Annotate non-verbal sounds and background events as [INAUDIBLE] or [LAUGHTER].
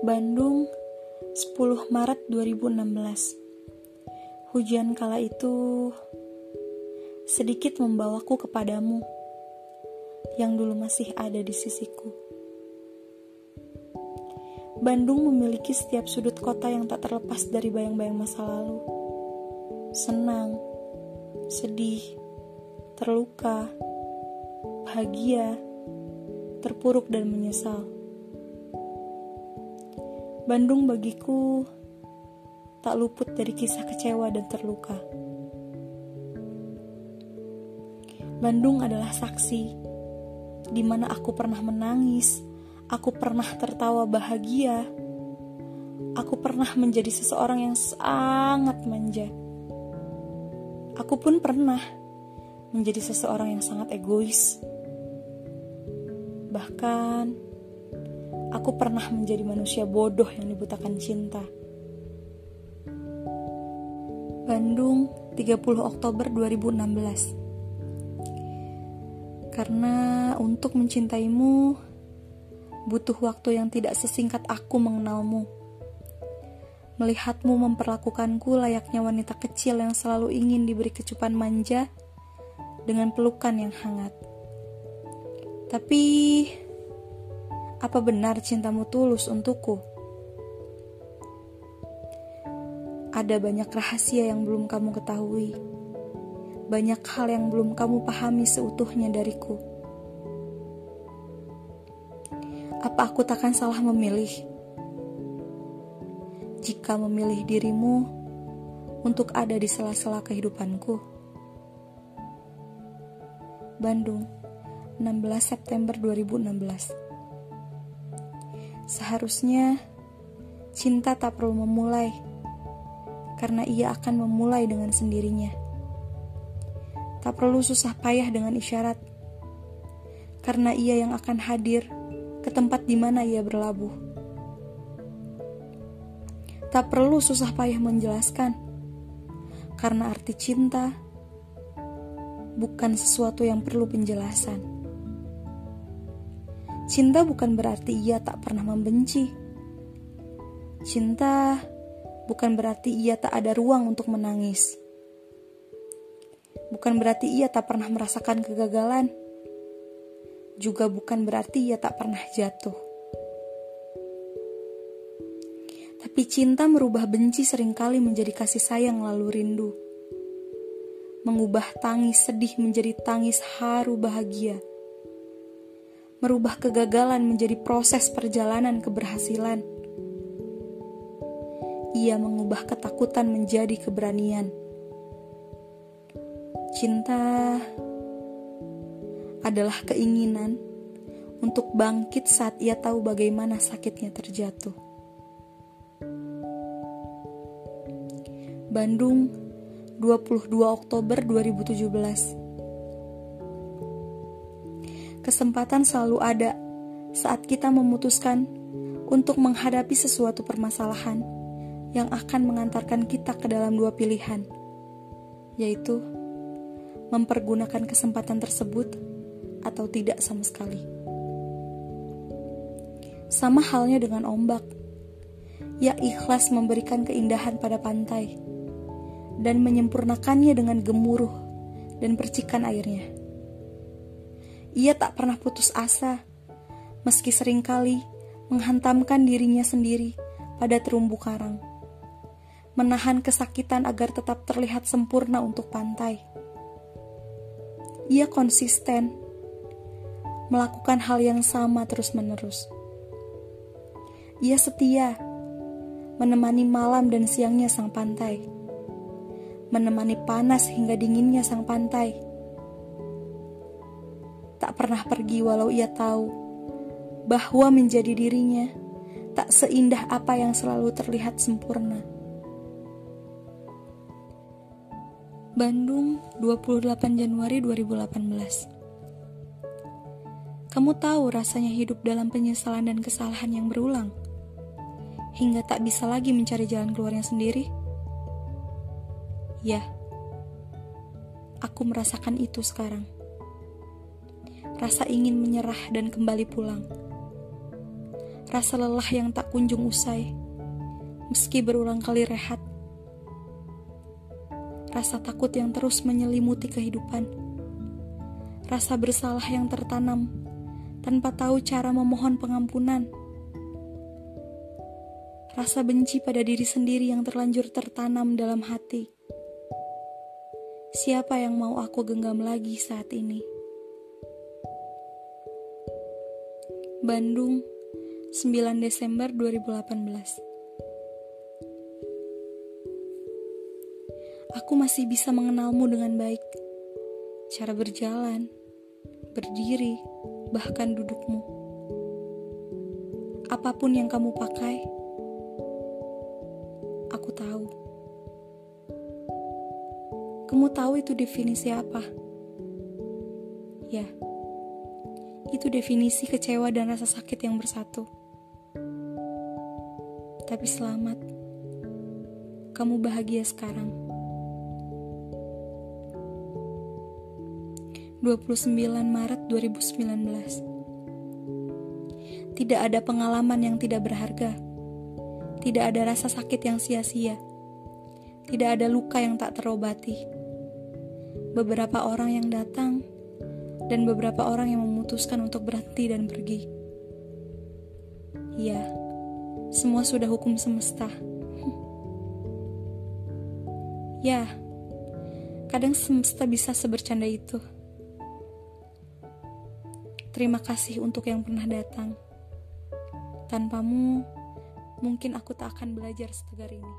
Bandung, 10 Maret 2016. Hujan kala itu sedikit membawaku kepadamu yang dulu masih ada di sisiku. Bandung memiliki setiap sudut kota yang tak terlepas dari bayang-bayang masa lalu. Senang, sedih, terluka, bahagia, terpuruk dan menyesal. Bandung bagiku tak luput dari kisah kecewa dan terluka. Bandung adalah saksi di mana aku pernah menangis, aku pernah tertawa bahagia, aku pernah menjadi seseorang yang sangat manja. Aku pun pernah menjadi seseorang yang sangat egois. Bahkan aku pernah menjadi manusia bodoh yang dibutakan cinta. Bandung, 30 Oktober 2016 Karena untuk mencintaimu, butuh waktu yang tidak sesingkat aku mengenalmu. Melihatmu memperlakukanku layaknya wanita kecil yang selalu ingin diberi kecupan manja dengan pelukan yang hangat. Tapi apa benar cintamu tulus untukku? Ada banyak rahasia yang belum kamu ketahui. Banyak hal yang belum kamu pahami seutuhnya dariku. Apa aku takkan salah memilih? Jika memilih dirimu untuk ada di sela-sela kehidupanku. Bandung, 16 September 2016 Seharusnya cinta tak perlu memulai, karena ia akan memulai dengan sendirinya. Tak perlu susah payah dengan isyarat, karena ia yang akan hadir ke tempat di mana ia berlabuh. Tak perlu susah payah menjelaskan, karena arti cinta bukan sesuatu yang perlu penjelasan. Cinta bukan berarti ia tak pernah membenci. Cinta bukan berarti ia tak ada ruang untuk menangis. Bukan berarti ia tak pernah merasakan kegagalan. Juga bukan berarti ia tak pernah jatuh. Tapi cinta merubah benci sering kali menjadi kasih sayang lalu rindu. Mengubah tangis sedih menjadi tangis haru bahagia merubah kegagalan menjadi proses perjalanan keberhasilan. Ia mengubah ketakutan menjadi keberanian. Cinta adalah keinginan untuk bangkit saat ia tahu bagaimana sakitnya terjatuh. Bandung, 22 Oktober 2017 kesempatan selalu ada saat kita memutuskan untuk menghadapi sesuatu permasalahan yang akan mengantarkan kita ke dalam dua pilihan, yaitu mempergunakan kesempatan tersebut atau tidak sama sekali. Sama halnya dengan ombak, ia ikhlas memberikan keindahan pada pantai dan menyempurnakannya dengan gemuruh dan percikan airnya. Ia tak pernah putus asa, meski sering kali menghantamkan dirinya sendiri pada terumbu karang. Menahan kesakitan agar tetap terlihat sempurna untuk pantai. Ia konsisten melakukan hal yang sama terus-menerus. Ia setia menemani malam dan siangnya sang pantai, menemani panas hingga dinginnya sang pantai tak pernah pergi walau ia tahu bahwa menjadi dirinya tak seindah apa yang selalu terlihat sempurna. Bandung, 28 Januari 2018 Kamu tahu rasanya hidup dalam penyesalan dan kesalahan yang berulang, hingga tak bisa lagi mencari jalan keluarnya sendiri? Ya, aku merasakan itu sekarang rasa ingin menyerah dan kembali pulang. Rasa lelah yang tak kunjung usai, meski berulang kali rehat. Rasa takut yang terus menyelimuti kehidupan. Rasa bersalah yang tertanam tanpa tahu cara memohon pengampunan. Rasa benci pada diri sendiri yang terlanjur tertanam dalam hati. Siapa yang mau aku genggam lagi saat ini? Bandung, 9 Desember 2018 Aku masih bisa mengenalmu dengan baik. Cara berjalan, berdiri, bahkan dudukmu. Apa pun yang kamu pakai Aku tahu. Kamu tahu itu definisi apa? Ya, itu definisi kecewa dan rasa sakit yang bersatu. Tapi selamat, kamu bahagia sekarang. 29 Maret 2019 Tidak ada pengalaman yang tidak berharga. Tidak ada rasa sakit yang sia-sia. Tidak ada luka yang tak terobati. Beberapa orang yang datang dan beberapa orang yang memutuskan untuk berhenti dan pergi. Ya, semua sudah hukum semesta. [LAUGHS] ya, kadang semesta bisa sebercanda itu. Terima kasih untuk yang pernah datang. Tanpamu, mungkin aku tak akan belajar setegar ini.